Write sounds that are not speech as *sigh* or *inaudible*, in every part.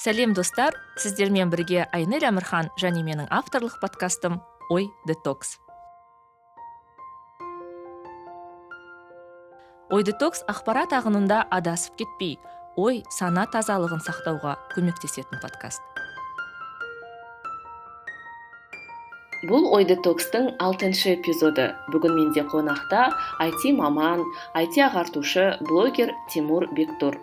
сәлем достар. Сіздермен бірге айнель әмірхан және менің авторлық подкастым ой детокс ой детокс ақпарат ағынында адасып кетпей ой сана тазалығын сақтауға көмектесетін подкаст. Бұл ой детокстың алтыншы эпизоды. Бүгін менде қонақта IT маман IT ағартушы блогер тимур бектұр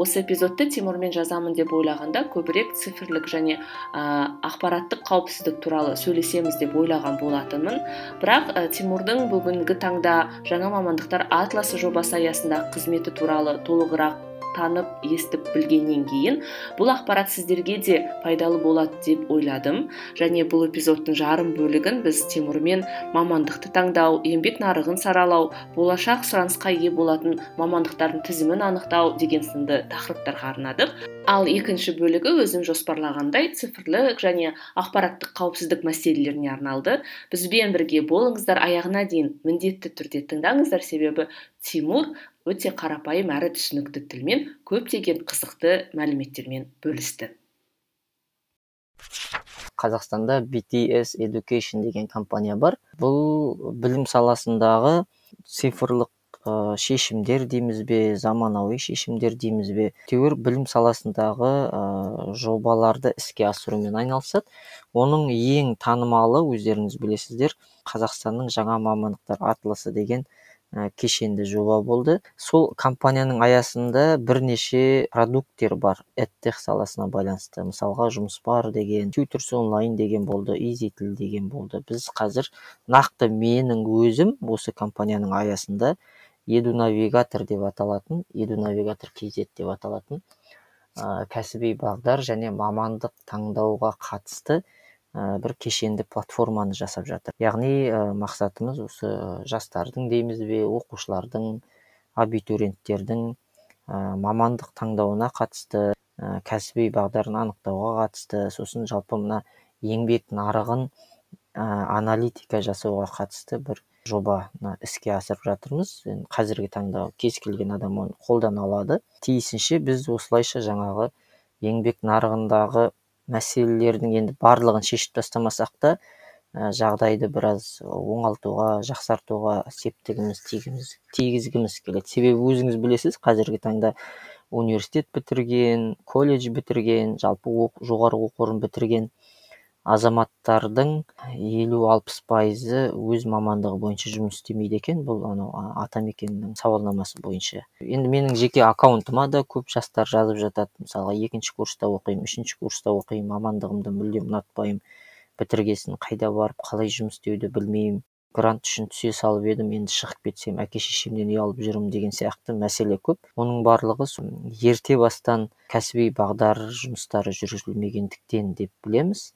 осы эпизодты тимурмен жазамын деп ойлағанда көбірек цифрлік және ә, ақпараттық қауіпсіздік туралы сөйлесеміз деп ойлаған болатынмын. Бірақ ә, тимурдың бүгінгі таңда жаңа мамандықтар атласы жобасы аясындағы қызметі туралы толығырақ танып естіп білгеннен кейін бұл ақпарат сіздерге де пайдалы болады деп ойладым. Және бұл эпизодтың жарым бөлігін біз тимурмен мамандықты таңдау еңбек нарығын саралау болашақ сұранысқа ие болатын мамандықтардың тізімін анықтау деген сынды тақырыптарға арнадық. Ал екінші бөлігі өзім жоспарлағандай цифрлық және ақпараттық қауіпсіздік мәселелеріне арналды. Бізбен бірге болыңыздар аяғына дейін міндетті түрде тыңдаңыздар. Себебі тимур өте қарапайым әрі түсінікті тілмен көптеген қызықты мәліметтермен бөлісті. Қазақстанда BTS Education деген компания бар. Бұл білім саласындағы цифрлық ә, шешімдер дейміз бе заманауи шешімдер дейміз бе. Әйтеуір білім саласындағы ә, жобаларды іске асырумен айналысады. Оның ең танымалы өздеріңіз білесіздер қазақстанның жаңа мамандықтар атласы деген Ә, кешенді жоба болды. Сол компанияның аясында бірнеше продукттер бар. Эдтех саласына байланысты. Мысалға жұмыс бар деген тьютерс онлайн деген болды изитіл деген болды. Біз қазір нақты менің өзім осы компанияның аясында еду навигатор деп аталатын еду навигатор kz деп аталатын ә, кәсіби бағдар және мамандық таңдауға қатысты ә, бір кешенді платформаны жасап жатыр. Яғни ә, мақсатымыз осы жастардың дейміз бе оқушылардың абитуриенттердің ә, мамандық таңдауына қатысты ә, кәсіби бағдарын анықтауға қатысты сосын жалпы мына еңбек нарығын ә, аналитика жасауға қатысты бір жобаны іске асырып жатырмыз. Енді қазіргі таңда кез келген адам оны қолдана алады. Тиісінше біз осылайша жаңағы еңбек нарығындағы мәселелердің енді барлығын шешіп тастамасақ та ә, жағдайды біраз оңалтуға жақсартуға септігіміз тигіміз, тигізгіміз келеді. Себебі өзіңіз білесіз қазіргі таңда университет бітірген колледж бітірген жалпы жоғары оқу орнын бітірген азаматтардың елу алпыс пайызы өз мамандығы бойынша жұмыс істемейді екен. Бұл анау атамекеннің сауалнамасы бойынша. Енді менің жеке аккаунтыма да көп жастар жазып жатады. Мысалға екінші курста оқимын үшінші курста оқимын мамандығымды мүлдем ұнатпаймын бітіргесін қайда барып қалай жұмыс істеуді білмеймін. Грант үшін түсе салып едім енді шығып кетсем әке шешемнен ұялып жүрмін деген сияқты мәселе көп. Оның барлығы ерте бастан кәсіби бағдар жұмыстары жүргізілмегендіктен деп білеміз.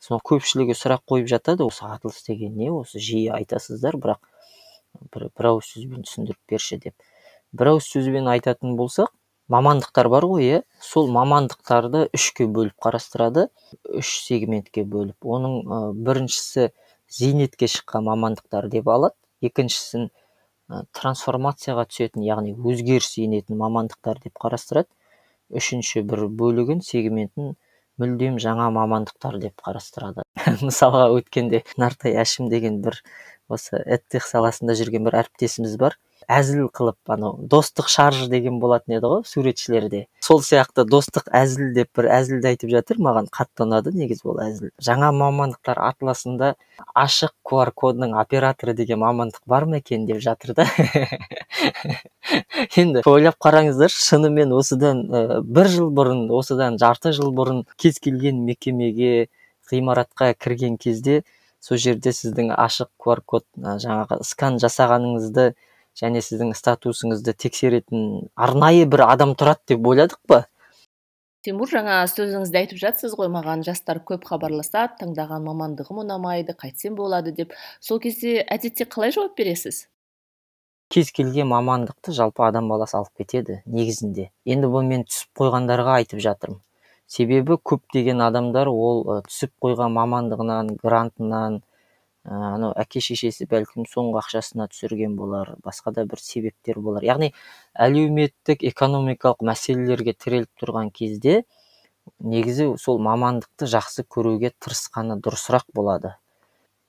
Сол көпшілігі сұрақ қойып жатады осы атылыс деген не осы жиі айтасыздар бірақ бір, бір ауыз сөзбен түсіндіріп берші деп. Бір ауыз сөзбен айтатын болсақ мамандықтар бар ғой иә? Сол мамандықтарды үшке бөліп қарастырады үш сегментке бөліп. Оның ә, біріншісі зейнетке шыққан мамандықтар деп алады екіншісін ә, трансформацияға түсетін яғни өзгеріс енетін мамандықтар деп қарастырады. Үшінші бір бөлігін сегментін мүлдем жаңа мамандықтар деп қарастырады. *laughs* Мысалға өткенде нартай әшім деген бір осы эдтех саласында жүрген бір әріптесіміз бар. Әзіл қылып анау достық шарж деген болатын еді ғой суретшілерде. Сол сияқты достық әзіл деп бір әзілді айтып жатыр маған қатты ұнады негізі ол әзіл. Жаңа мамандықтар атласында ашық qr кодының операторы деген мамандық бар ма екен деп жатыр да? *laughs* Енді ойлап қараңыздар шынымен осыдан ә, бір жыл бұрын осыдан жарты жыл бұрын кез келген мекемеге ғимаратқа кірген кезде сол жерде сіздің ашық qr код жаңағы скан жасағаныңызды және сіздің статусыңызды тексеретін арнайы бір адам тұрады деп ойладық па? Тимур жаңа сөзіңізде айтып жатсыз ғой маған жастар көп хабарласады таңдаған мамандығым ұнамайды қайтсем болады деп. Сол кезде әдетте қалай жауап бересіз? Кез келген мамандықты жалпы адам баласы алып кетеді негізінде. Енді бұл мен түсіп қойғандарға айтып жатырмын. Себебі көптеген адамдар ол түсіп қойған мамандығынан грантынан анау әке шешесі бәлкім соңғы ақшасына түсірген болар басқа да бір себептер болар. Яғни әлеуметтік экономикалық мәселелерге тіреліп тұрған кезде негізі сол мамандықты жақсы көруге тырысқаны дұрысырақ болады.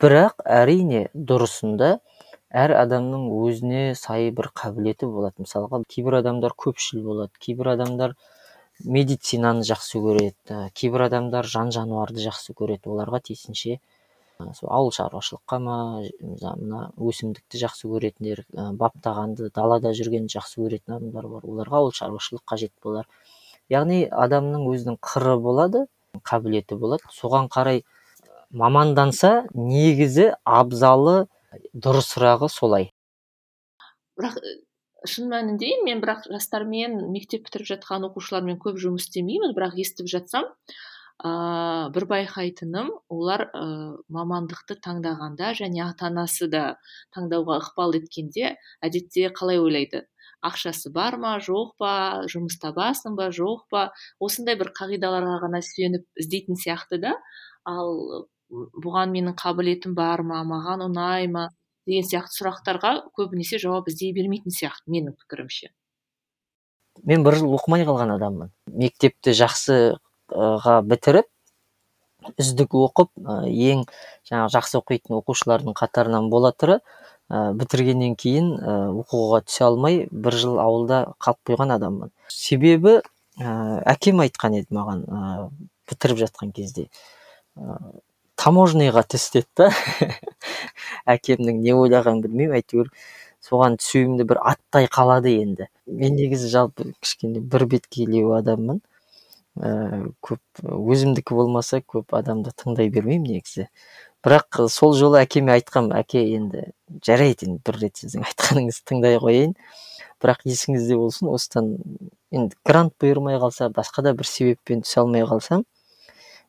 Бірақ әрине дұрысында әр адамның өзіне сай бір қабілеті болады. Мысалға кейбір адамдар көпшіл болады кейбір адамдар медицинаны жақсы көреді кейбір адамдар жан жануарды жақсы көреді. Оларға тиісінше сол ауыл шаруашылыққа ма мына өсімдікті жақсы көретіндер баптағанды далада жүргенді жақсы көретін адамдар бар. Оларға ауыл шаруашылық қажет болар. Яғни адамның өзінің қыры болады қабілеті болады. Соған қарай маманданса негізі абзалы дұрысырағы солай. Бірақ шын мәнінде мен бірақ жастармен мектеп бітіріп жатқан оқушылармен көп жұмыс істемеймін. Бірақ естіп жатсам ә, бір байқайтыным олар ә, мамандықты таңдағанда және ата анасы да таңдауға ықпал еткенде әдетте қалай ойлайды? Ақшасы бар ма жоқ па? Жұмыс табасың ба жоқ па? Осындай бір қағидаларға ғана сүйеніп іздейтін сияқты да. Ал бұған менің қабілетім бар ма маған ұнай ма деген сияқты сұрақтарға көбінесе жауап іздей бермейтін сияқты менің пікірімше. Мен бір жыл оқымай қалған адаммын. Мектепті жақсыға бітіріп үздік оқып ең жаңағы жақсы оқитын оқушылардың қатарынан бола тұра ә, бітіргеннен кейін ә, оқуға түсе алмай бір жыл ауылда қалып қойған адаммын. Себебі ә, әкем айтқан еді маған ә, бітіріп жатқан кезде. Таможныйға түс деді да. *laughs* Әкемнің не ойлағанын білмеймін әйтеуір соған түсуімді бір аттай қалады енді. Мен негізі жалпы кішкене бір беткейлеу адаммын. Ә, көп өзімдікі болмаса көп адамды тыңдай бермеймін негізі. Бірақ сол жолы әкеме айтқам әке енді жарайды енді бір рет сіздің айтқаныңызды тыңдай қояйын бірақ есіңізде болсын осыдан енді грант бұйырмай қалса басқа да бір себеппен түсе алмай қалсам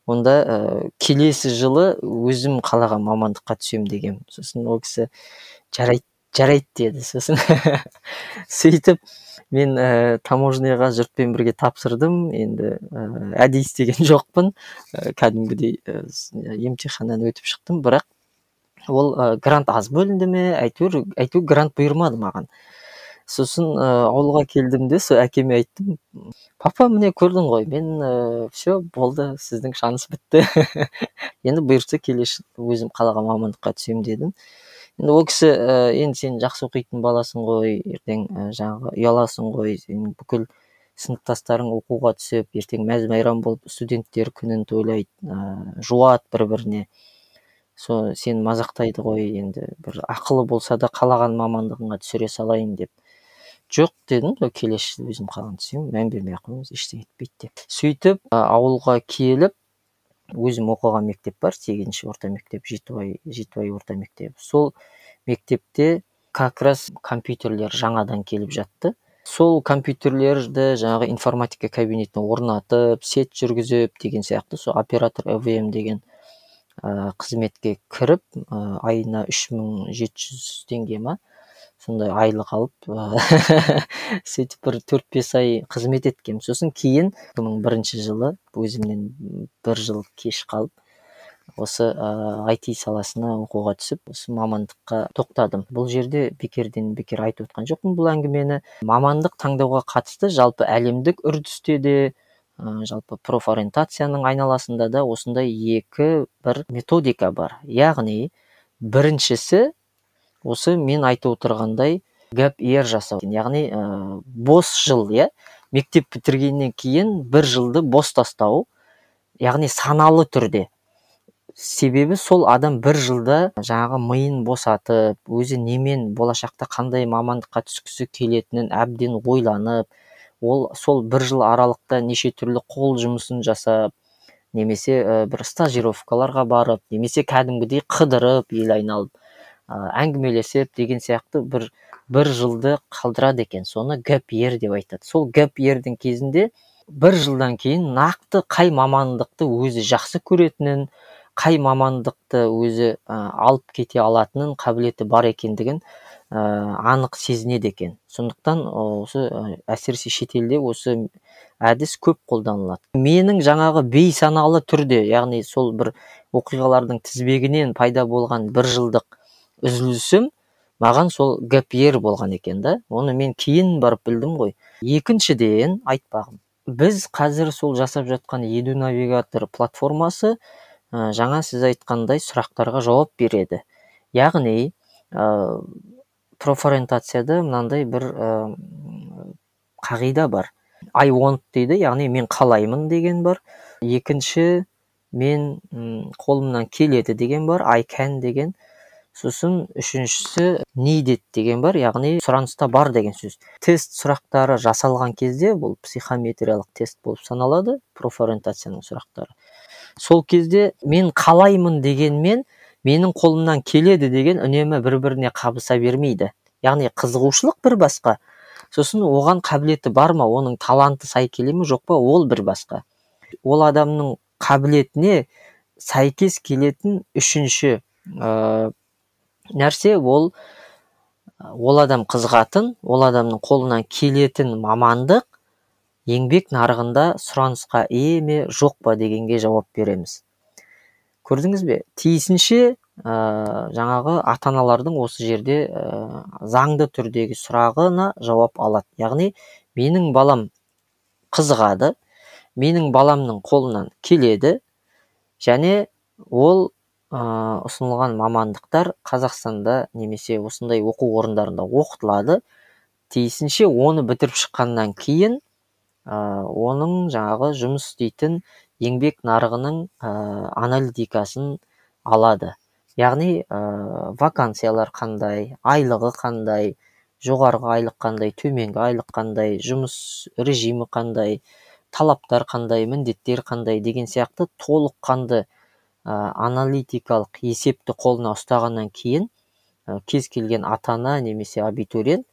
онда ә, келесі жылы өзім қалаған мамандыққа түсемін дегем сосын ол кісі жарайды жарайды деді сосын. *laughs* Сөйтіп мен ә, таможняға жұртпен бірге тапсырдым. Енді ә, әдейі істеген *laughs* жоқпын. Ә, кәдімгідей ә, емтиханнан өтіп шықтым. Бірақ ол ә, грант аз бөлінді ме? Әйтеуір әйтеуір грант бұйырмады маған. Сосын ә, ауылға келдім де сол әкеме айттым. Папа міне көрдің ғой мен ә, все болды сіздің шанс бітті *laughs* енді бұйыртса келесі өзім қалаған мамандыққа түсемін дедім. Енді ол кісі ә, енді сен жақсы оқитын баласың ғой ертең ә, жаңағы ұяласың ғой сен бүкіл сыныптастарың оқуға түсіп ертең мәз майрам болып студенттер күнін тойлайды ә, жуады бір біріне со сен мазақтайды ғой енді бір ақылы болса да қалаған мамандығыңа түсіре салайын деп. Жоқ дедім келесі жылы өзім қалған түсемін мән бермей ақ қойыңыз ештеңе етпейді деп. Сөйтіп ауылға келіп өзім оқыған мектеп бар сегізінші орта мектеп жетібай жетібай орта мектебі сол мектепте как раз компьютерлер жаңадан келіп жатты. Сол компьютерлерді жаңағы информатика кабинетіне орнатып сет жүргізіп деген сияқты. Сол оператор эвм деген ә, қызметке кіріп ә, айына үш мың жеті жүз теңге ма сондай айлық алып *laughs* сөйтіп бір төрт бес ай қызмет еткем сосын кейін екі мың бірінші жылы өзімнен бір жыл кеш қалып осы ә, IT саласына оқуға түсіп осы мамандыққа тоқтадым. Бұл жерде бекерден бекер айтып отқан жоқпын бұл әңгімені. Мамандық таңдауға қатысты жалпы әлемдік үрдісте де ә, жалпы профориентацияның айналасында да осындай екі бір методика бар. Яғни біріншісі осы мен айтып отырғандай гәп ер жасау. Яғни ә, бос жыл иә? Мектеп бітіргеннен кейін бір жылды бос тастау яғни саналы түрде. Себебі сол адам бір жылда жаңағы миын босатып өзі немен болашақта қандай мамандыққа түскісі келетінін әбден ойланып ол сол бір жыл аралықта неше түрлі қол жұмысын жасап немесе ә, бір стажировкаларға барып немесе кәдімгідей қыдырып ел айналып. Әңгімелесіп деген сияқты бір бір жылды қалдырады екен. Соны гэп ер деп айтады. Сол гэп ердің кезінде бір жылдан кейін нақты қай мамандықты өзі жақсы көретінін қай мамандықты өзі ә, алып кете алатынын қабілеті бар екендігін ә, анық сезінеді екен. Сондықтан осы әсіресе шетелде осы әдіс көп қолданылады. Менің жаңағы бейсаналы түрде яғни сол бір оқиғалардың тізбегінен пайда болған бір жылдық үзілісім маған сол гэп болған екен да. Оны мен кейін барып білдім ғой. Екіншіден айтпағым біз қазір сол жасап жатқан еду навигатор платформасы ә, жаңа сіз айтқандай сұрақтарға жауап береді. Яғни ә, профориентацияда мынандай бір ә, қағида бар. I want дейді яғни мен қалаймын деген бар. Екінші мен қолымнан келеді деген бар. I can деген. Сосын үшіншісі needed деген бар яғни сұраныста бар деген сөз. Тест сұрақтары жасалған кезде бұл психометриялық тест болып саналады профориентацияның сұрақтары. Сол кезде мен қалаймын дегенмен менің қолымнан келеді деген үнемі бір біріне қабыса бермейді. Яғни қызығушылық бір басқа. Сосын оған қабілеті бар ма оның таланты сай келе ме жоқ па ол бір басқа. Ол адамның қабілетіне сәйкес келетін үшінші нәрсе ол ол адам қызығатын ол адамның қолынан келетін мамандық еңбек нарығында сұранысқа ие ме жоқ па дегенге жауап береміз. Көрдіңіз бе? Тиісінше ә, жаңағы ата аналардың осы жерде ә, заңды түрдегі сұрағына жауап алады. Яғни менің балам қызығады менің баламның қолынан келеді және ол ұсынылған мамандықтар қазақстанда немесе осындай оқу орындарында оқытылады. Тиісінше оны бітіріп шыққаннан кейін оның жаңағы жұмыс істейтін еңбек нарығының аналитикасын алады. Яғни вакансиялар қандай айлығы қандай жоғарғы айлық қандай төменгі айлық қандай жұмыс режимі қандай талаптар қандай міндеттер қандай деген сияқты толыққанды аналитикалық есепті қолына ұстағаннан кейін ә, кез келген ата ана немесе абитуриент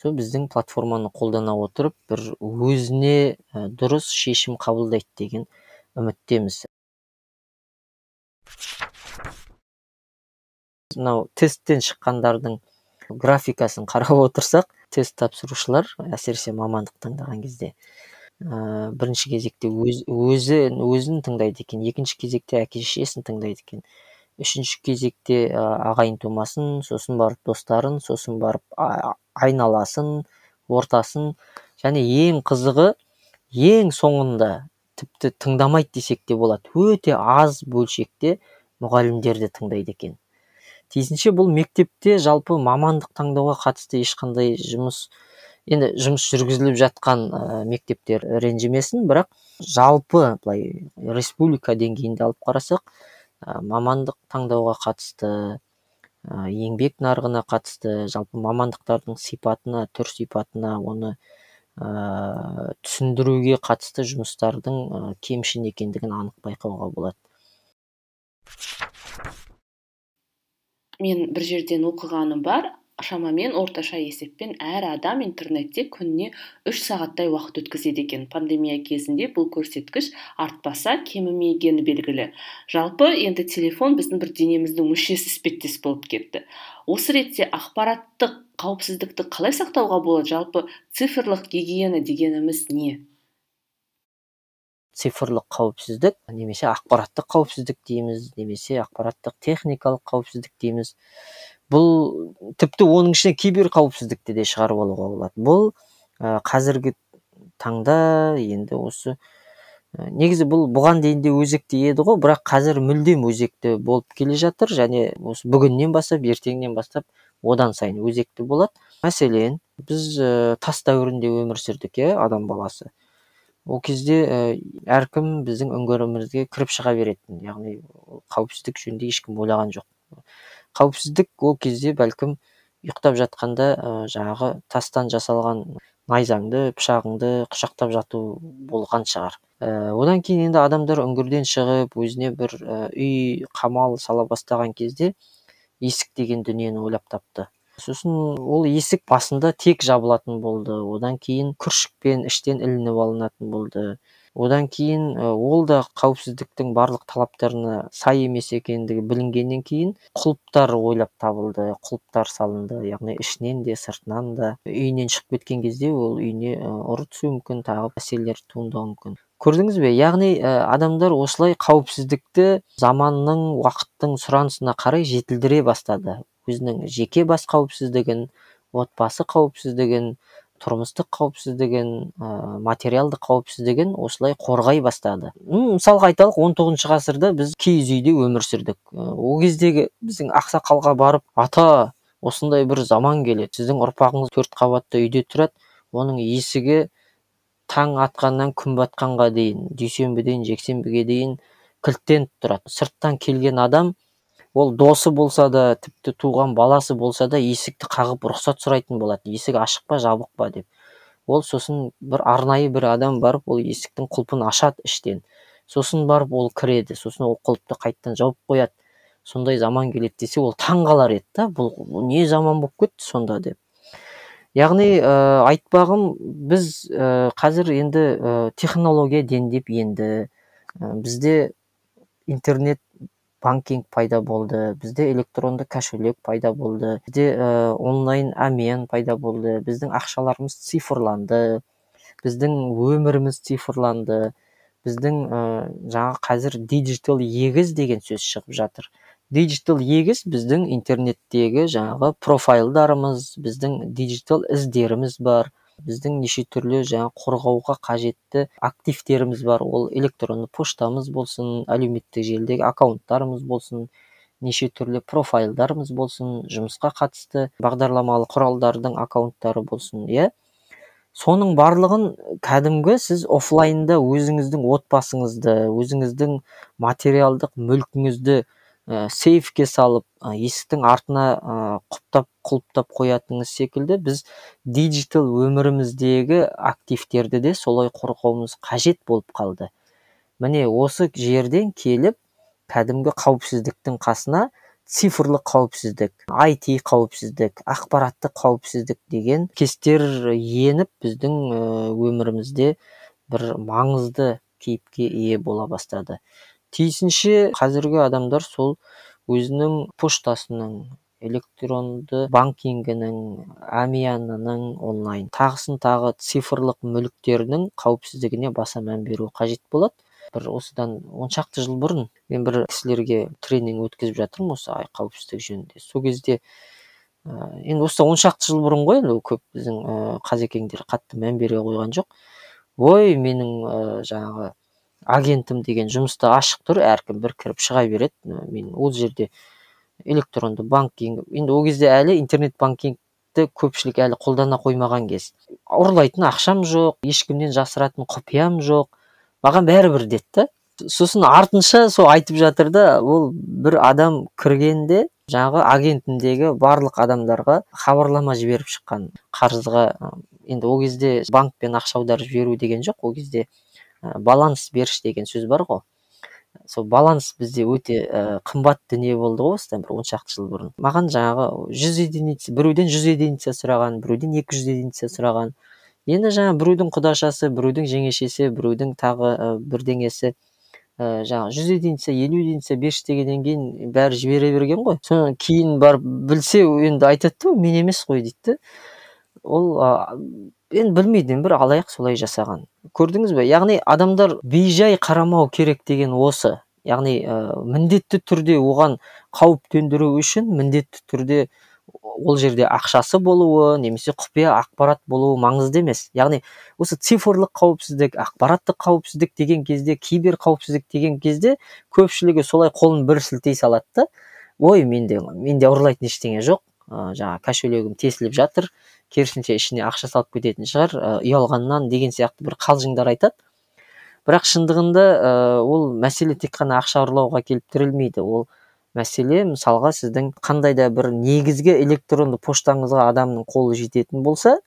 сол біздің платформаны қолдана отырып бір өзіне ә, дұрыс шешім қабылдайды деген үміттеміз. Мынау тесттен шыққандардың графикасын қарап отырсақ тест тапсырушылар әсіресе мамандық таңдаған кезде ә, бірінші кезекте өз, өзі өзін тыңдайды екен екінші кезекте әке шешесін тыңдайды екен. Үшінші кезекте ә, ағайын тумасын сосын барып достарын сосын барып айналасын ортасын. Және ең қызығы ең соңында тіпті тыңдамайды десек те болады. Өте аз бөлшекте мұғалімдерді тыңдайды екен. Тиісінше бұл мектепте жалпы мамандық таңдауға қатысты ешқандай жұмыс енді жұмыс жүргізіліп жатқан мектептер ренжімесін бірақ жалпы былай республика деңгейінде алып қарасақ мамандық таңдауға қатысты еңбек нарығына қатысты жалпы мамандықтардың сипатына түр сипатына оны ә, түсіндіруге қатысты жұмыстардың ә, кемшін екендігін анық байқауға болады. Мен бір жерден оқығаным бар. Шамамен орташа есеппен әр адам интернетте күніне үш сағаттай уақыт өткізеді екен. Пандемия кезінде бұл көрсеткіш артпаса кемімегені белгілі. Жалпы енді телефон біздің бір денеміздің мүшесі іспеттес болып кетті. Осы ретте ақпараттық қауіпсіздікті қалай сақтауға болады? Жалпы цифрлық гигиена дегеніміз не? Цифрлық қауіпсіздік немесе ақпараттық қауіпсіздік дейміз немесе ақпараттық техникалық қауіпсіздік дейміз. Бұл тіпті оның ішіне кибер қауіпсіздікті де шығарып алуға болады. Бұл ә, қазіргі таңда енді осы ә, негізі бұл бұған дейін де өзекті еді ғой бірақ қазір мүлдем өзекті болып келе жатыр және осы бүгіннен бастап ертеңнен бастап одан сайын өзекті болады. Мәселен біз ә, тас дәуірінде өмір сүрдік иә адам баласы. Ол кезде ә, әркім біздің үңгірімізге кіріп шыға беретін яғни қауіпсіздік жөнінде ешкім ойлаған жоқ. Қауіпсіздік ол кезде бәлкім ұйықтап жатқанда ә, жаңағы тастан жасалған найзаңды пышағыңды құшақтап жату болған шығар. Ә, одан кейін енді адамдар үңгірден шығып өзіне бір үй қамал сала бастаған кезде есік деген дүниені ойлап тапты. Сосын ол есік басында тек жабылатын болды. Одан кейін күршікпен іштен ілініп алынатын болды. Одан кейін ол да қауіпсіздіктің барлық талаптарына сай емес екендігі білінгеннен кейін құлыптар ойлап табылды құлыптар салынды. Яғни ішінен де сыртынан да. Үйінен шығып кеткен кезде ол үйіне ұры түсуі мүмкін тағы мәселелер туындауы мүмкін. Көрдіңіз бе? Яғни адамдар осылай қауіпсіздікті заманның уақыттың сұранысына қарай жетілдіре бастады. Өзінің жеке бас қауіпсіздігін отбасы қауіпсіздігін тұрмыстық қауіпсіздігін ә, материалдық қауіпсіздігін осылай қорғай бастады. Мысалға айталық 19 ғасырда біз киіз үйде өмір сүрдік. Ол кездегі біздің ақсақалға барып ата осындай бір заман келеді сіздің ұрпағыңыз төрт қабатты үйде тұрады оның есігі таң атқаннан күн батқанға дейін дүйсенбіден жексенбіге дейін кілттеніп тұрады сырттан келген адам ол досы болса да тіпті туған баласы болса да есікті қағып рұқсат сұрайтын болады. Есік ашық па жабық па деп. Ол сосын бір арнайы бір адам барып ол есіктің құлпын ашады іштен. Сосын барып ол кіреді. Сосын ол құлыпты қайтадан жауып қояды. Сондай заман келеді десе ол таң қалар еді да. Бұл не заман болып кетті сонда деп. Яғни ә, айтпағым біз ә, қазір енді ә, технология дендеп енді ә, бізде интернет банкинг пайда болды бізде электронды кошелек пайда болды бізде ә, онлайн обмен пайда болды біздің ақшаларымыз цифрланды біздің өміріміз цифрланды біздің ә, жаңа қазір диджитал егіз деген сөз шығып жатыр. Диджитал егіз біздің интернеттегі жаңағы профайлдарымыз біздің диджитал іздеріміз бар. Біздің неше түрлі жаңа қорғауға қажетті активтеріміз бар. Ол электронды поштамыз болсын әлеуметтік желідегі аккаунттарымыз болсын неше түрлі профайлдарымыз болсын жұмысқа қатысты бағдарламалық құралдардың аккаунттары болсын иә? Соның барлығын кәдімгі сіз оффлайнда өзіңіздің отбасыңызды өзіңіздің материалдық мүлкіңізді ә, сейфке салып ә, есіктің артына ә, құптап құлыптап қоятыныңыз секілді біз диджитал өміріміздегі активтерді де солай қорғауымыз қажет болып қалды. Міне осы жерден келіп кәдімгі қауіпсіздіктің қасына цифрлық қауіпсіздік IT қауіпсіздік ақпараттық қауіпсіздік деген кестер еніп біздің өмірімізде бір маңызды кейіпке ие бола бастады. Тиісінше қазіргі адамдар сол өзінің поштасының электронды банкингінің әмиянының онлайн тағысын тағы цифрлық мүліктерінің қауіпсіздігіне баса мән беру қажет болады. Бір осыдан он шақты жыл бұрын мен бір кісілерге тренинг өткізіп жатырмын осы қауіпсіздік жөнінде. Сол кезде ә, енді осыдан он шақты жыл бұрын ғой енді көп біздің ә, қазекеңдер қатты мән бере қойған жоқ. Ой менің ә, жаңағы агентім деген жұмыста ашық тұр әркім бір кіріп шыға береді. Мен ол жерде электронды банкинг енді ол кезде әлі интернет банкингті көпшілік әлі қолдана қоймаған кез. Ұрлайтын ақшам жоқ ешкімнен жасыратын құпиям жоқ маған бәрібір деді сосын артынша сол айтып жатыр да ол бір адам кіргенде жаңағы агентіндегі барлық адамдарға хабарлама жіберіп шыққан қарызға енді ол кезде банкпен ақша аударып жіберу деген жоқ ол кезде баланс беріш деген сөз бар ғой. Сол баланс бізде өте ә, қымбат дүние болды ғой осыдан бір он шақты жыл бұрын. Маған жаңағы жүз единица біреуден жүз единица сұраған біреуден екі жүз единица сұраған. Енді жаңа біреудің құдашасы біреудің жеңешесі біреудің тағы ә, бірдеңесі ә, жаңағы жүз единица елу единица берші дегеннен кейін бәрі жібере берген ғой. Содан кейін барып білсе енді айтады да мен емес қой дейді ол енді білмейді бір алаяқ солай жасаған. Көрдіңіз бе? Яғни адамдар бейжай қарамау керек деген осы. Яғни ә, міндетті түрде оған қауіп төндіру үшін міндетті түрде ол жерде ақшасы болуы немесе құпия ақпарат болуы маңызды емес. Яғни осы цифрлық қауіпсіздік ақпараттық қауіпсіздік деген кезде кибер қауіпсіздік деген кезде көпшілігі солай қолын бір сілтей салады да ой менде менде ұрлайтын ештеңе жоқ ә, жаңағы кошелегім тесіліп жатыр керісінше ішіне ақша салып кететін шығар ұялғаннан деген сияқты бір қалжыңдар айтады. Бірақ шындығында ол мәселе тек қана ақша ұрлауға келіп тірелмейді ол мәселе мысалға сіздің қандай да бір негізгі электронды поштаңызға адамның қолы жететін болса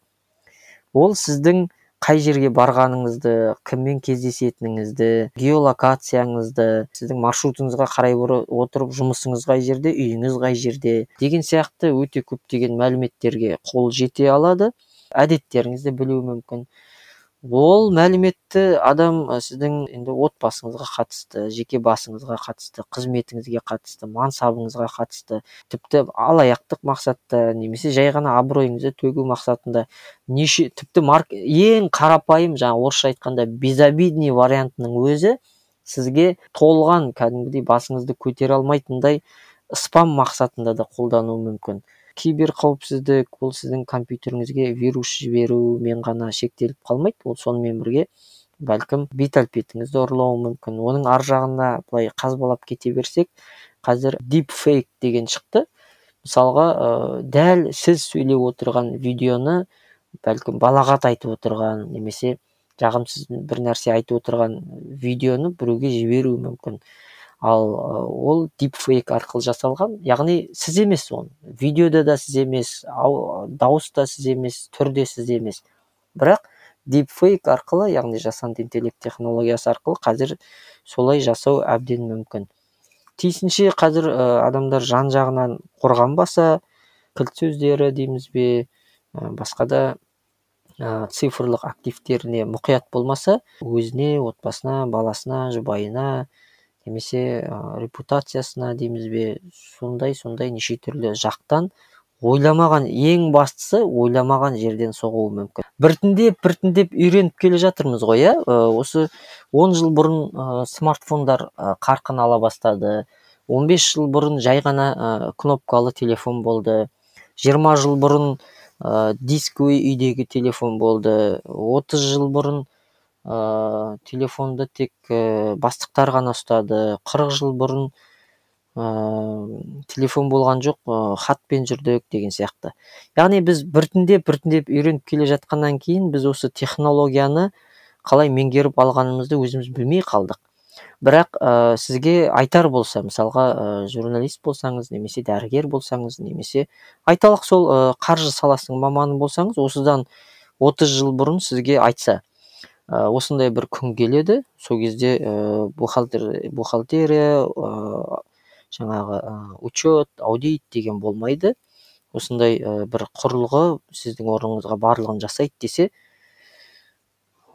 ол сіздің қай жерге барғаныңызды кіммен кездесетініңізді геолокацияңызды сіздің маршрутыңызға қарай отырып жұмысыңыз қай жерде үйіңіз қай жерде деген сияқты өте көптеген мәліметтерге қол жете алады. Әдеттеріңізді білуі мүмкін. Ол мәліметті адам сіздің енді отбасыңызға қатысты жеке басыңызға қатысты қызметіңізге қатысты мансабыңызға қатысты тіпті алаяқтық мақсатта немесе жай ғана абыройыңызды төгу мақсатында неше тіпті марк ең қарапайым жаңа орысша айтқанда безобидный вариантының өзі сізге толған кәдімгідей басыңызды көтере алмайтындай спам мақсатында да қолдануы мүмкін. Кибер қауіпсіздік ол сіздің компьютеріңізге вирус жіберумен ғана шектеліп қалмайды. Ол сонымен бірге бәлкім бет әлпетіңізді ұрлауы мүмкін. Оның ар жағына былай қазбалап кете берсек қазір deepfake деген шықты. Мысалға ә, дәл сіз сөйлеп отырған видеоны бәлкім балағат айтып отырған немесе жағымсыз бір нәрсе айтып отырған видеоны біреуге жіберуі мүмкін. Ал ол дипфейк арқылы жасалған. Яғни сіз емес оны. Видеода да сіз емес дауыс та сіз емес түр де сіз емес. Бірақ дипфейк арқылы яғни жасанды интеллект технологиясы арқылы қазір солай жасау әбден мүмкін. Тиісінше қазір ә, адамдар жан жағынан қорғанбаса кілт сөздері дейміз бе ә, басқа да ә, цифрлық активтеріне мұқият болмаса өзіне отбасына баласына жұбайына немесе репутациясына дейміз бе сондай сондай неше түрлі жақтан ойламаған ең бастысы ойламаған жерден соғуы мүмкін. Біртіндеп біртіндеп үйреніп келе жатырмыз ғой иә? Осы 10 жыл бұрын ә, смартфондар ә, қарқын ала бастады. 15 жыл бұрын жай ғана ә, кнопкалы телефон болды. 20 жыл бұрын ә, дисковый үйдегі телефон болды. 30 жыл бұрын ә, телефонды тек ә, бастықтар ғана ұстады. 40 жыл бұрын ә, телефон болған жоқ ә, хатпен жүрдік деген сияқты. Яғни біз біртіндеп біртіндеп үйреніп келе жатқаннан кейін біз осы технологияны қалай меңгеріп алғанымызды өзіміз білмей қалдық. Бірақ ә, сізге айтар болса мысалға ә, журналист болсаңыз немесе дәрігер болсаңыз немесе айталық сол ә, қаржы саласының маманы болсаңыз осыдан 30 жыл бұрын сізге айтса ә, осындай бір күн келеді. Сол кезде ә, бухгалтер бухгалтерия ә, жаңағы ә, учет аудит деген болмайды. Осындай ә, бір құрылғы сіздің орныңызға барлығын жасайды десе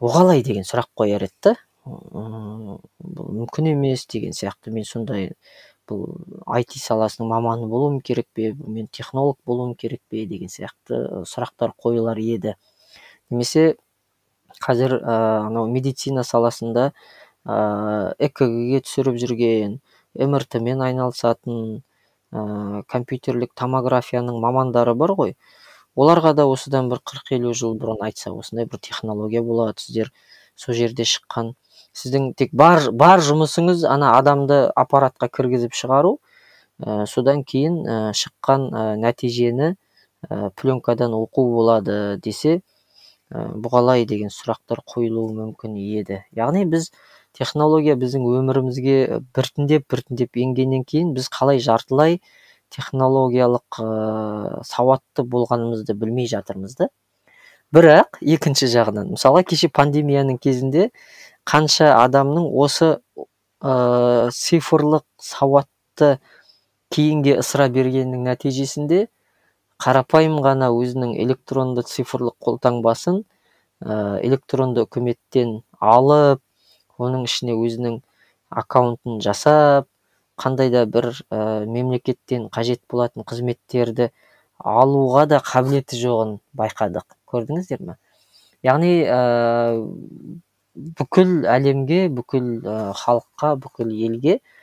оғалай деген сұрақ қояр еді да. Бұл мүмкін емес деген сияқты. Мен сондай бұл IT саласының маманы болуым керек пе мен технолог болуым керек пе деген сияқты сұрақтар қойылар еді. Немесе қазір анау медицина саласында ә, экг түсіріп жүрген мрт мен айналысатын ә, компьютерлік томографияның мамандары бар ғой. Оларға да осыдан бір қырық елу жыл бұрын айтса осындай бір технология болады сіздер сол жерде шыққан. Сіздің тек бар бар жұмысыңыз ана адамды аппаратқа кіргізіп шығару ә, содан кейін ә, шыққан ә, нәтижені ә, пленкадан оқу болады десе бұғалай деген сұрақтар қойылуы мүмкін еді. Яғни біз технология біздің өмірімізге біртіндеп біртіндеп енгеннен кейін біз қалай жартылай технологиялық ә, сауатты болғанымызды білмей жатырмыз да. Бірақ екінші жағынан мысалға кеше пандемияның кезінде қанша адамның осы ә, цифрлық сауатты кейінге ысыра бергенінің нәтижесінде қарапайым ғана өзінің электронды цифрлық қолтаңбасын ә, электронды үкіметтен алып оның ішіне өзінің аккаунтын жасап қандай да бір ә, мемлекеттен қажет болатын қызметтерді алуға да қабілеті жоғын байқадық. Көрдіңіздер ме? Яғни бүкіл әлемге бүкіл ә, халыққа бүкіл елге ә,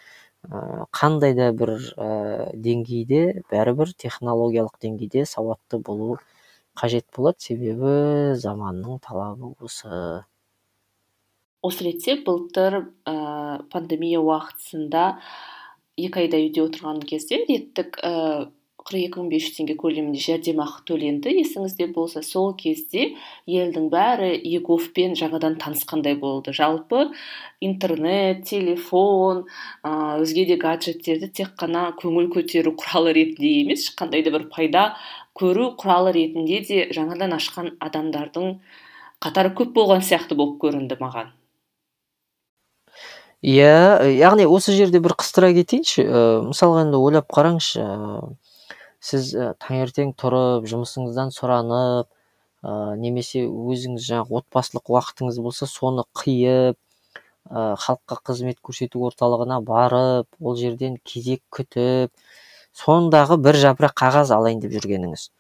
қандай да бір ә, деңгейде бәрібір технологиялық деңгейде сауатты болу қажет болады. Себебі заманның талабы осы. Осы ретте былтыр ә, пандемия уақытысында екі айда үйде отырған кезде реттік қырық екі мың бес жүз теңге көлемінде жәрдемақы төленді. Есіңізде болса сол кезде елдің бәрі еговпен жаңадан танысқандай болды. Жалпы интернет телефон ә, өзге де гаджеттерді тек қана көңіл көтеру құралы ретінде емес қандай да бір пайда көру құралы ретінде де жаңадан ашқан адамдардың қатары көп болған сияқты болып көрінді маған. Иә яғни осы жерде бір қыстыра кетейінші. Ә, мысалға енді ойлап қараңызшы сіз ә, таңертең тұрып жұмысыңыздан сұранып ә, немесе өзіңіз жаңағы отбасылық уақытыңыз болса соны қиып ә, халыққа қызмет көрсету орталығына барып ол жерден кезек күтіп сондағы бір жапырақ қағаз алайын деп жүргеніңіз.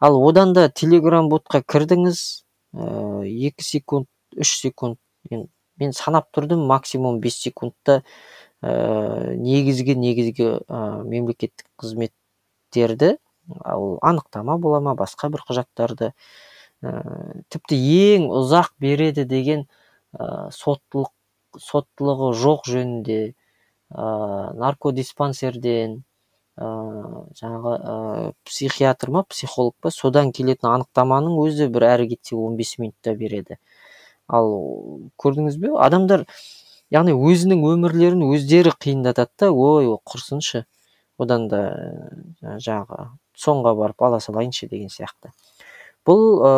Ал одан да телеграм ботқа кірдіңіз екі секунд үш секунд мен, мен санап тұрдым максимум бес секундта ә, негізгі негізгі ә, мемлекеттік қызмет ол анықтама бола ма басқа бір құжаттарды ә, тіпті ең ұзақ береді деген ә, соттылық соттылығы жоқ жөнінде ә, наркодиспансерден ә, жаңағы ә, психиатр ма психолог па содан келетін анықтаманың өзі бір әрі кетсе 15 минутта береді. Ал көрдіңіз бе адамдар яғни өзінің өмірлерін өздері қиындатады да ой құрсыншы одан да жаңағы соңға барып ала салайыншы деген сияқты. Бұл ә,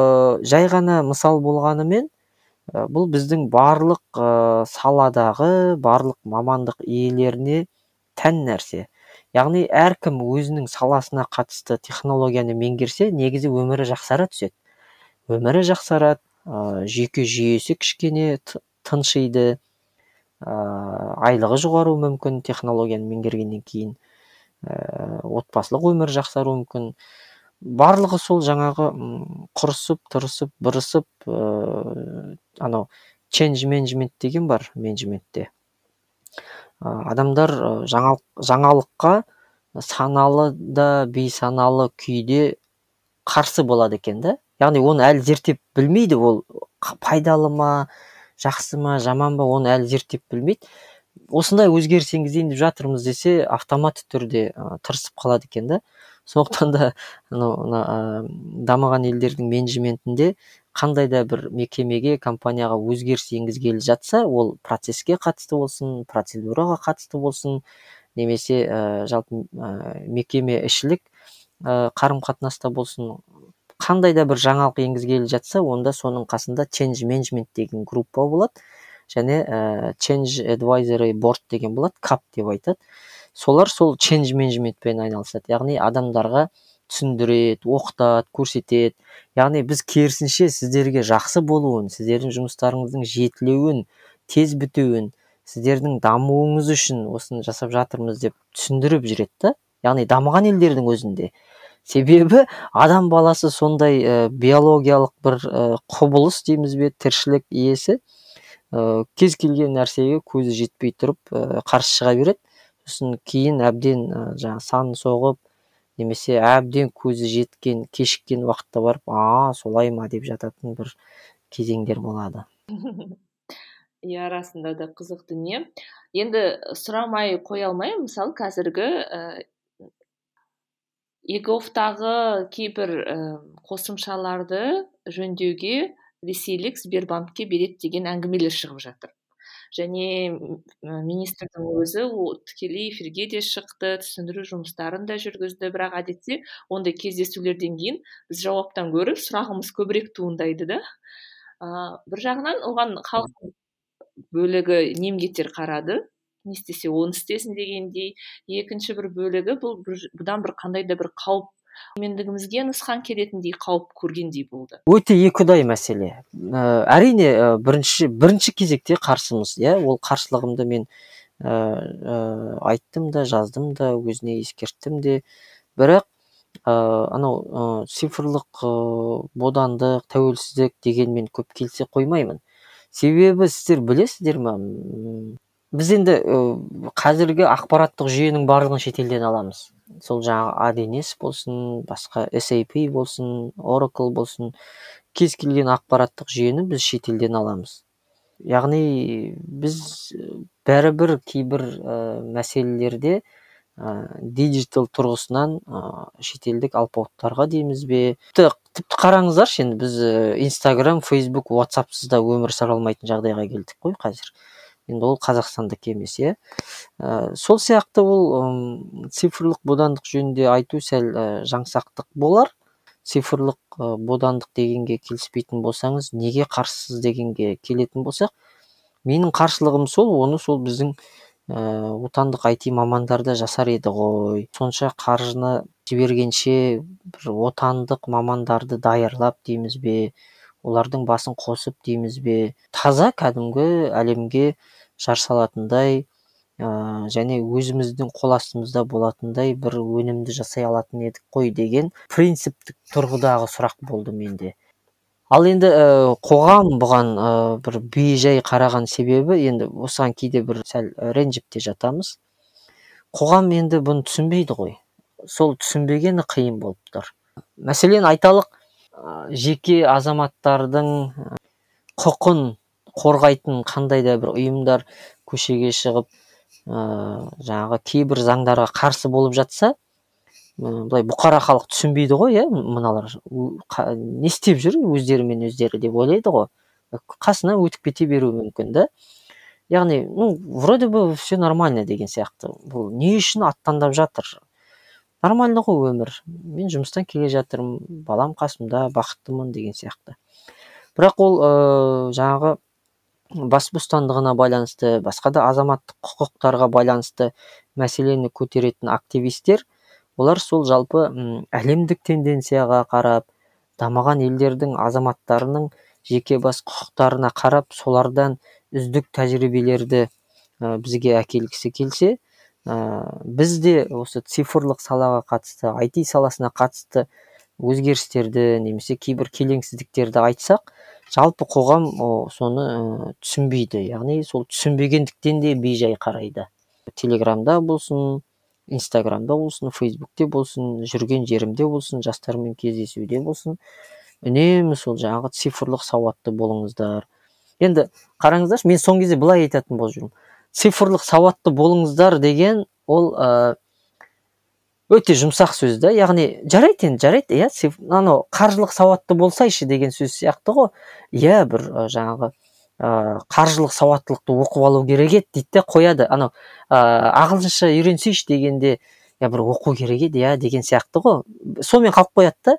жай ғана мысал болғанымен ә, бұл біздің барлық ә, саладағы барлық мамандық иелеріне тән нәрсе. Яғни әркім өзінің саласына қатысты технологияны меңгерсе негізі өмірі жақсара түседі. Өмірі жақсарады ә, жүйке жүйесі кішкене тыншиды. Ә, айлығы жоғаруы мүмкін технологияны меңгергеннен кейін. Отбасылық өмір жақсаруы мүмкін. Барлығы сол жаңағы құрысып тұрысып бұрысып ә, анау чендж менеджмент деген бар менеджментте. Адамдар жаңалық, жаңалыққа саналы да бейсаналы күйде қарсы болады екен да. Яғни оны әлі зерттеп білмейді ол пайдалы ма жақсы ма жаман ба оны әлі зерттеп білмейді. Осындай өзгеріс енгізейін деп жатырмыз десе автоматты түрде ә, тырысып қалады екен да. Сондықтан да анау дамыған елдердің менеджментінде қандай да бір мекемеге компанияға өзгеріс енгізгелі жатса ол процеске қатысты болсын процедураға қатысты болсын немесе ә, жалпы ә, мекеме ішілік ә, қарым қатынаста болсын қандай да бір жаңалық енгізгелі жатса онда соның қасында change management деген группа болады. Және ә, change advisory board деген болады кап деп айтады. Солар сол change менеджментпен айналысады. Яғни адамдарға түсіндіреді оқытады көрсетеді. Яғни біз керісінше сіздерге жақсы болуын сіздердің жұмыстарыңыздың жетілуін тез бітуін сіздердің дамуыңыз үшін осыны жасап жатырмыз деп түсіндіріп жүреді да. Яғни дамыған елдердің өзінде. Себебі адам баласы сондай ә, биологиялық бір ә, құбылыс дейміз бе тіршілік иесі. Ә, кез келген нәрсеге көзі жетпей тұрып ә, қарсы шыға береді. Сосын кейін әбден ә, жаңағы сан соғып немесе әбден көзі жеткен кешіккен уақытта барып а солай ма? деп жататын бір кезеңдер болады. *laughs* Иә расында да қызық дүние. Енді сұрамай қоя алмаймын. Мысалы қазіргі ә, егофтағы кейбір ә, қосымшаларды жөндеуге ресейлік сбербанкке береді деген әңгімелер шығып жатыр. Және министрдің өзі ол тікелей эфирге де шықты түсіндіру жұмыстарын да жүргізді. Бірақ әдетте ондай кездесулерден кейін біз жауаптан гөрі сұрағымыз көбірек туындайды да. Ә, бір жағынан оған халық бөлігі немкеттер қарады. Не істесе оны істесін дегендей. Екінші бір бөлігі бұл бұдан бір қандай да бір қауіп мендігімізге нұсқан келетіндей қауіп көргендей болды. Өте екіұдай мәселе. Ә, әрине ә, бірінші бірінші кезекте қарсымыз иә? Ол қарсылығымды мен ә, ә, айттым да жаздым да өзіне ескерттім де. Бірақ ә, анау ә, цифрлық ә, бодандық тәуелсіздік дегенмен көп келсе қоймаймын. Себебі сіздер білесіздер ма? Біз енді қазіргі ақпараттық жүйенің барлығын шетелден аламыз. Сол жаңағы аднс болсын басқа sap болсын oracle болсын кез келген ақпараттық жүйені біз шетелден аламыз. Яғни біз бәрібір кейбір ә, мәселелерде ә, диджитал тұрғысынан ә, шетелдік алпауыттарға дейміз бе? Тіпті, тіпті қараңыздаршы енді біз инстаграм фейсбук ватсапсыз да өмір сүре алмайтын жағдайға келдік қой қазір. Енді ол қазақстандікі емес иә. Ә, сол сияқты ол ә, цифрлық бодандық жөнінде айту сәл ә, жаңсақтық болар. Цифрлық ә, бодандық дегенге келіспейтін болсаңыз неге қарсысыз дегенге келетін болсақ менің қарсылығым сол оны сол біздің ә, отандық IT мамандар да жасар еді ғой. Сонша қаржыны жібергенше бір отандық мамандарды даярлап дейміз бе олардың басын қосып дейміз бе. Таза кәдімгі әлемге жар салатындай ә, және өзіміздің қол астымызда болатындай бір өнімді жасай алатын едік қой деген принциптік тұрғыдағы сұрақ болды менде. Ал енді ә, қоғам бұған ә, бір бейжай қараған себебі енді осыған кейде бір сәл ренжіп те жатамыз. Қоғам енді бұны түсінбейді ғой. Сол түсінбегені қиын болып тұр. Мәселен айталық жеке азаматтардың құқын қорғайтын қандай да бір ұйымдар көшеге шығып ә, жаңағы кейбір заңдарға қарсы болып жатса былай бұқара халық түсінбейді ғой иә мыналар. Не істеп жүр өздерімен өздері деп ойлайды ғой. Қасына өтіп кете беруі мүмкін да. Яғни ну вроде бы все нормально деген сияқты. Бұл не үшін аттандап жатыр? Нормально ғой өмір. Мен жұмыстан келе жатырмын балам қасымда бақыттымын деген сияқты. Бірақ ол ә, жаңағы бас бостандығына байланысты басқа да азаматтық құқықтарға байланысты мәселені көтеретін активистер олар сол жалпы әлемдік тенденцияға қарап дамыған елдердің азаматтарының жеке бас құқықтарына қарап солардан үздік тәжірибелерді бізге әкелгісі келсе ә, біз де осы цифрлық салаға қатысты IT саласына қатысты өзгерістерді немесе кейбір келеңсіздіктерді айтсақ жалпы қоғам соны түсінбейді. Яғни сол түсінбегендіктен де бейжай қарайды. Телеграмда болсын инстаграмда болсын фейсбукте болсын жүрген жерімде болсын жастармен кездесуде болсын. Үнемі сол жаңағы цифрлық сауатты болыңыздар. Енді қараңыздаршы мен соңғы кезде былай айтатын болып жүрмін. Цифрлық сауатты болыңыздар деген ол өте жұмсақ сөз да. Яғни жарайды енді жарайды. Иә анау қаржылық сауатты болсайшы деген сөз сияқты ғой. Иә бір жаңағы ә, қаржылық сауаттылықты оқып алу керек еді дейді да қояды. Анау ә, ағылшынша үйренсейші дегенде иә бір оқу керек еді иә деген сияқты ғой. Сонымен қалып қояды да.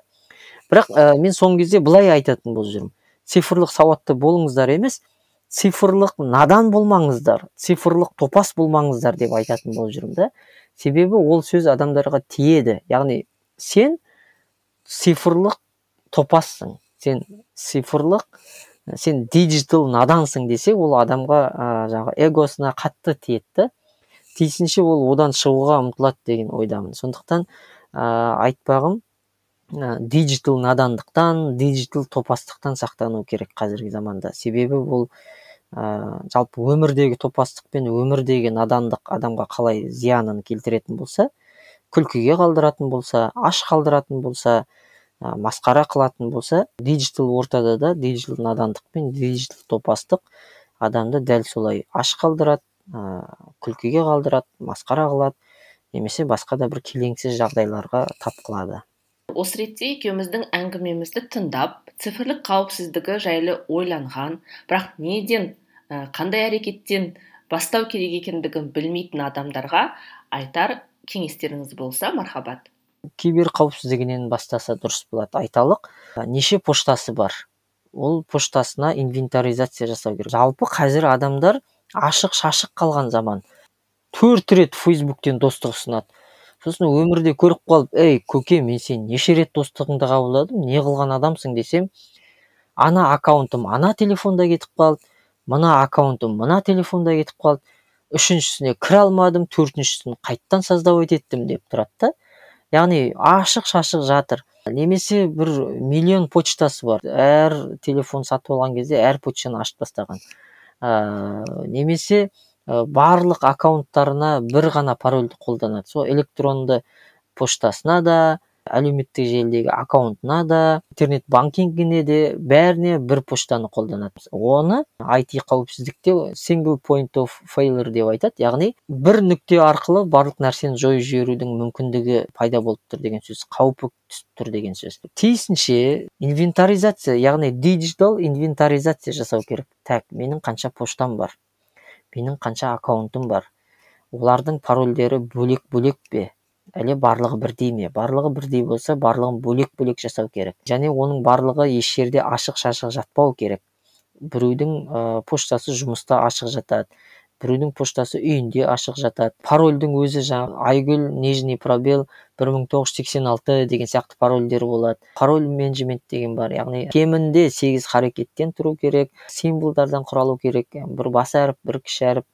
Бірақ мен соңғы кезде былай айтатын болып жүрмін. Цифрлық сауатты болыңыздар емес цифрлық надан болмаңыздар цифрлық топас болмаңыздар деп айтатын болып жүрмін да. Себебі ол сөз адамдарға тиеді. Яғни сен цифрлық топассың сен цифрлық сен диджитал надансың десе ол адамға ә, жаңағы эгосына қатты тиеді тиісінше ол одан шығуға ұмтылады деген ойдамын. Сондықтан ә, айтпағым ә, диджитал надандықтан диджитал топастықтан сақтану керек қазіргі заманда. Себебі бұл ә, жалпы өмірдегі топастық пен өмірдегі надандық адамға қалай зиянын келтіретін болса күлкіге қалдыратын болса аш қалдыратын болса ә, масқара қылатын болса диджитал ортада да диджитал надандық пен диджитал топастық адамды дәл солай аш қалдырады ә, күлкіге қалдырады масқара қылады немесе басқа да бір келеңсіз жағдайларға тап қылады. Осы ретте екеуміздің әңгімемізді тыңдап цифрлық қауіпсіздігі жайлы ойланған бірақ неден қандай әрекеттен бастау керек екендігін білмейтін адамдарға айтар кеңестеріңіз болса мархабат. Кибер қауіпсіздігінен бастаса дұрыс болады айталық. Неше поштасы бар? Ол поштасына инвентаризация жасау керек. Жалпы қазір адамдар ашық шашық қалған заман. Төрт рет фейсбуктен достық ұсынады. Сосын өмірде көріп қалып ей көке мен сен неше рет достығыңды қабылдадым не қылған адамсың? десем ана аккаунтым ана телефонда кетіп қалды мына аккаунтым мына телефонда кетіп қалды. Үшіншісіне кіре алмадым төртіншісін қайттан создавать еттім деп тұрады да. Яғни ашық шашық жатыр. Немесе бір миллион почтасы бар. Әр телефон сатып алған кезде әр почтаны ашып тастаған. Ә, немесе Э, барлық аккаунттарына бір ғана парольді қолданады. Сол электронды поштасына да әлеуметтік желідегі аккаунтына да интернет банкингіне де бәріне бір поштаны қолданады. Оны IT қауіпсіздікте single point of failure деп айтады. Яғни бір нүкте арқылы барлық нәрсені жойып жіберудің мүмкіндігі пайда болып тұр деген сөз қаупі түсіп тұр деген сөз. Тиісінше инвентаризация яғни диджитал инвентаризация жасау керек. Так менің қанша поштам бар? Менің қанша аккаунтым бар? Олардың парольдері бөлек бөлек пе? Әлде барлығы бірдей ме? Барлығы бірдей болса барлығын бөлек бөлек жасау керек. Және оның барлығы еш жерде ашық шашық жатпау керек. Біреудің ә, поштасы жұмыста ашық жатады. Біреудің поштасы үйінде ашық жатады. Парольдің өзі жаңағы айгүл нижний пробел бір мың тоғыз жүз сексен алты деген сияқты парольдер болады. Пароль менеджмент деген бар. Яғни кемінде сегіз харекеттен тұру керек символдардан құралу керек. Бір бас әріп бір кіші әріп.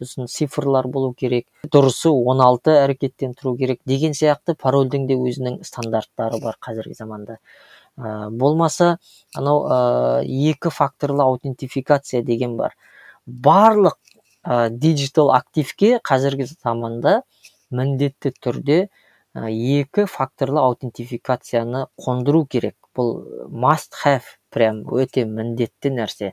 Сосын цифрлар болу керек дұрысы 16 әрекеттен тұру керек деген сияқты парольдің де өзінің стандарттары бар қазіргі заманда. Ә, болмаса анау ә, екі факторлы аутентификация деген бар. Барлық ә, диджитал активке қазіргі заманда міндетті түрде екі факторлы аутентификацияны қондыру керек. Бұл must have прям өте міндетті нәрсе.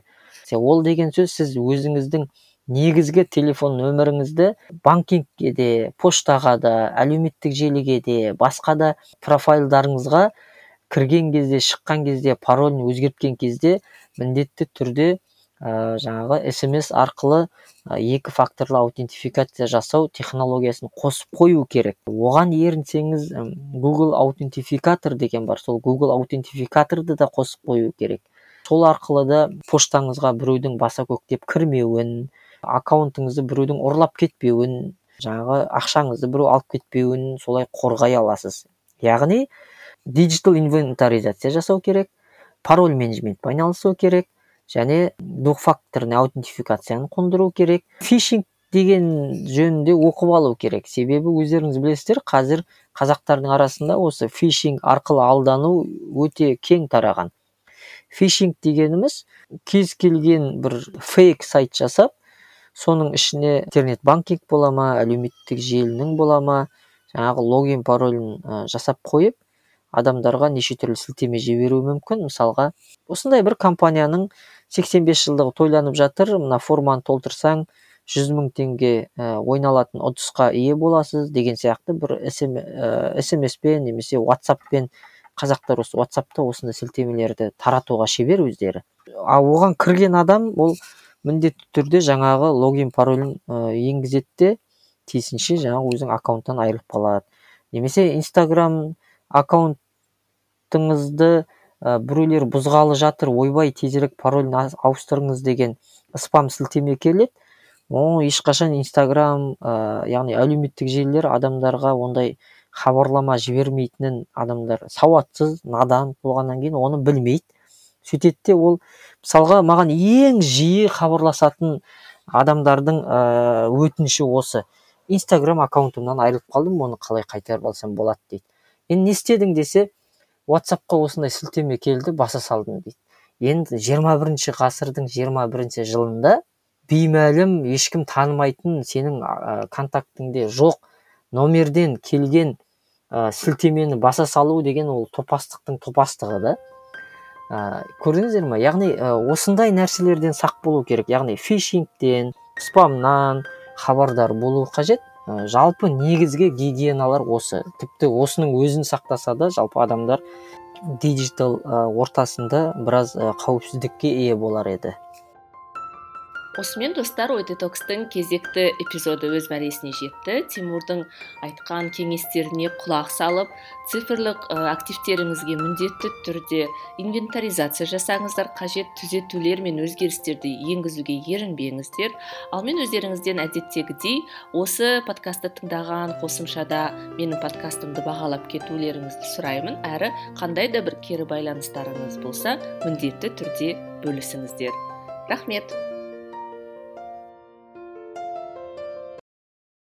Ол деген сөз сіз өзіңіздің негізгі телефон нөміріңізді банкингке де поштаға да әлеуметтік желіге де басқа да профайлдарыңызға кірген кезде шыққан кезде паролін өзгерткен кезде міндетті түрде ә, жаңағы смс арқылы екі факторлы аутентификация жасау технологиясын қосып қою керек. Оған ерінсеңіз google аутентификатор деген бар. Сол google аутентификаторды да қосып қою керек. Сол арқылы да поштаңызға біреудің баса көктеп кірмеуін аккаунтыңызды біреудің ұрлап кетпеуін жаңағы ақшаңызды біреу алып кетпеуін солай қорғай аласыз. Яғни диджитал инвентаризация жасау керек пароль менеджментпен айналысу керек және двухфакторный аутентификацияны қондыру керек. Фишинг деген жөнінде оқып алу керек. Себебі өздеріңіз білесіздер қазір қазақтардың арасында осы фишинг арқылы алдану өте кең тараған. Фишинг дегеніміз кез келген бір фейк сайт жасап соның ішіне интернет банкинг бола ма әлеуметтік желінің бола ма жаңағы логин паролін жасап қойып адамдарға неше түрлі сілтеме жіберуі мүмкін. Мысалға осындай бір компанияның 85 жылдығы тойланып жатыр. Мына форманы толтырсаң жүз мың теңге ә, ойналатын ұтысқа ие боласыз деген сияқты бір смспен немесе ватсаппен қазақтар осы ватсапта осындай сілтемелерді таратуға шебер өздері. А оған кірген адам ол міндетті түрде жаңағы логин паролін енгізеді де тиісінше жаңағы өзінің аккаунттан айырылып қалады. Немесе инстаграм аккаунтыңызды ә, біреулер бұзғалы жатыр ойбай тезірек паролін ауыстырыңыз деген спам сілтеме келеді. Ол ешқашан инстаграм ә, яғни әлеуметтік желілер адамдарға ондай хабарлама жібермейтінін адамдар сауатсыз надан болғаннан кейін оны білмейді. Сөйтеді де ол мысалға маған ең жиі хабарласатын адамдардың өтініші осы. Инстаграм аккаунтымнан айырылып қалдым оны қалай қайтарып алсам болады дейді. Енді не істедің десе ватсапқа осындай сілтеме келді баса салдым дейді. Енді 21 бірінші ғасырдың 21 бірінші жылында беймәлім ешкім танымайтын сенің ә, контактіңде жоқ номерден келген ә, сілтемені баса салу деген ол топастықтың топастығы да. Ә, көрдіңіздер ма яғни осындай нәрселерден сақ болу керек. Яғни фишингтен спамнан хабардар болу қажет. Жалпы негізгі гигиеналар осы. Тіпті осының өзін сақтаса да жалпы адамдар диджитал ортасында біраз қауіпсіздікке ие болар еді. Осымен достар ой детокстың кезекті эпизоды өз мәресіне жетті. Тимурдың айтқан кеңестеріне құлақ салып цифрлық активтеріңізге міндетті түрде инвентаризация жасаңыздар қажет түзетулер мен өзгерістерді енгізуге ерінбеңіздер. Ал мен өздеріңізден әдеттегідей осы подкастты тыңдаған қосымшада менің подкастымды бағалап кетулеріңізді сұраймын. Әрі қандай да бір кері байланыстарыңыз болса міндетті түрде бөлісіңіздер. Рахмет!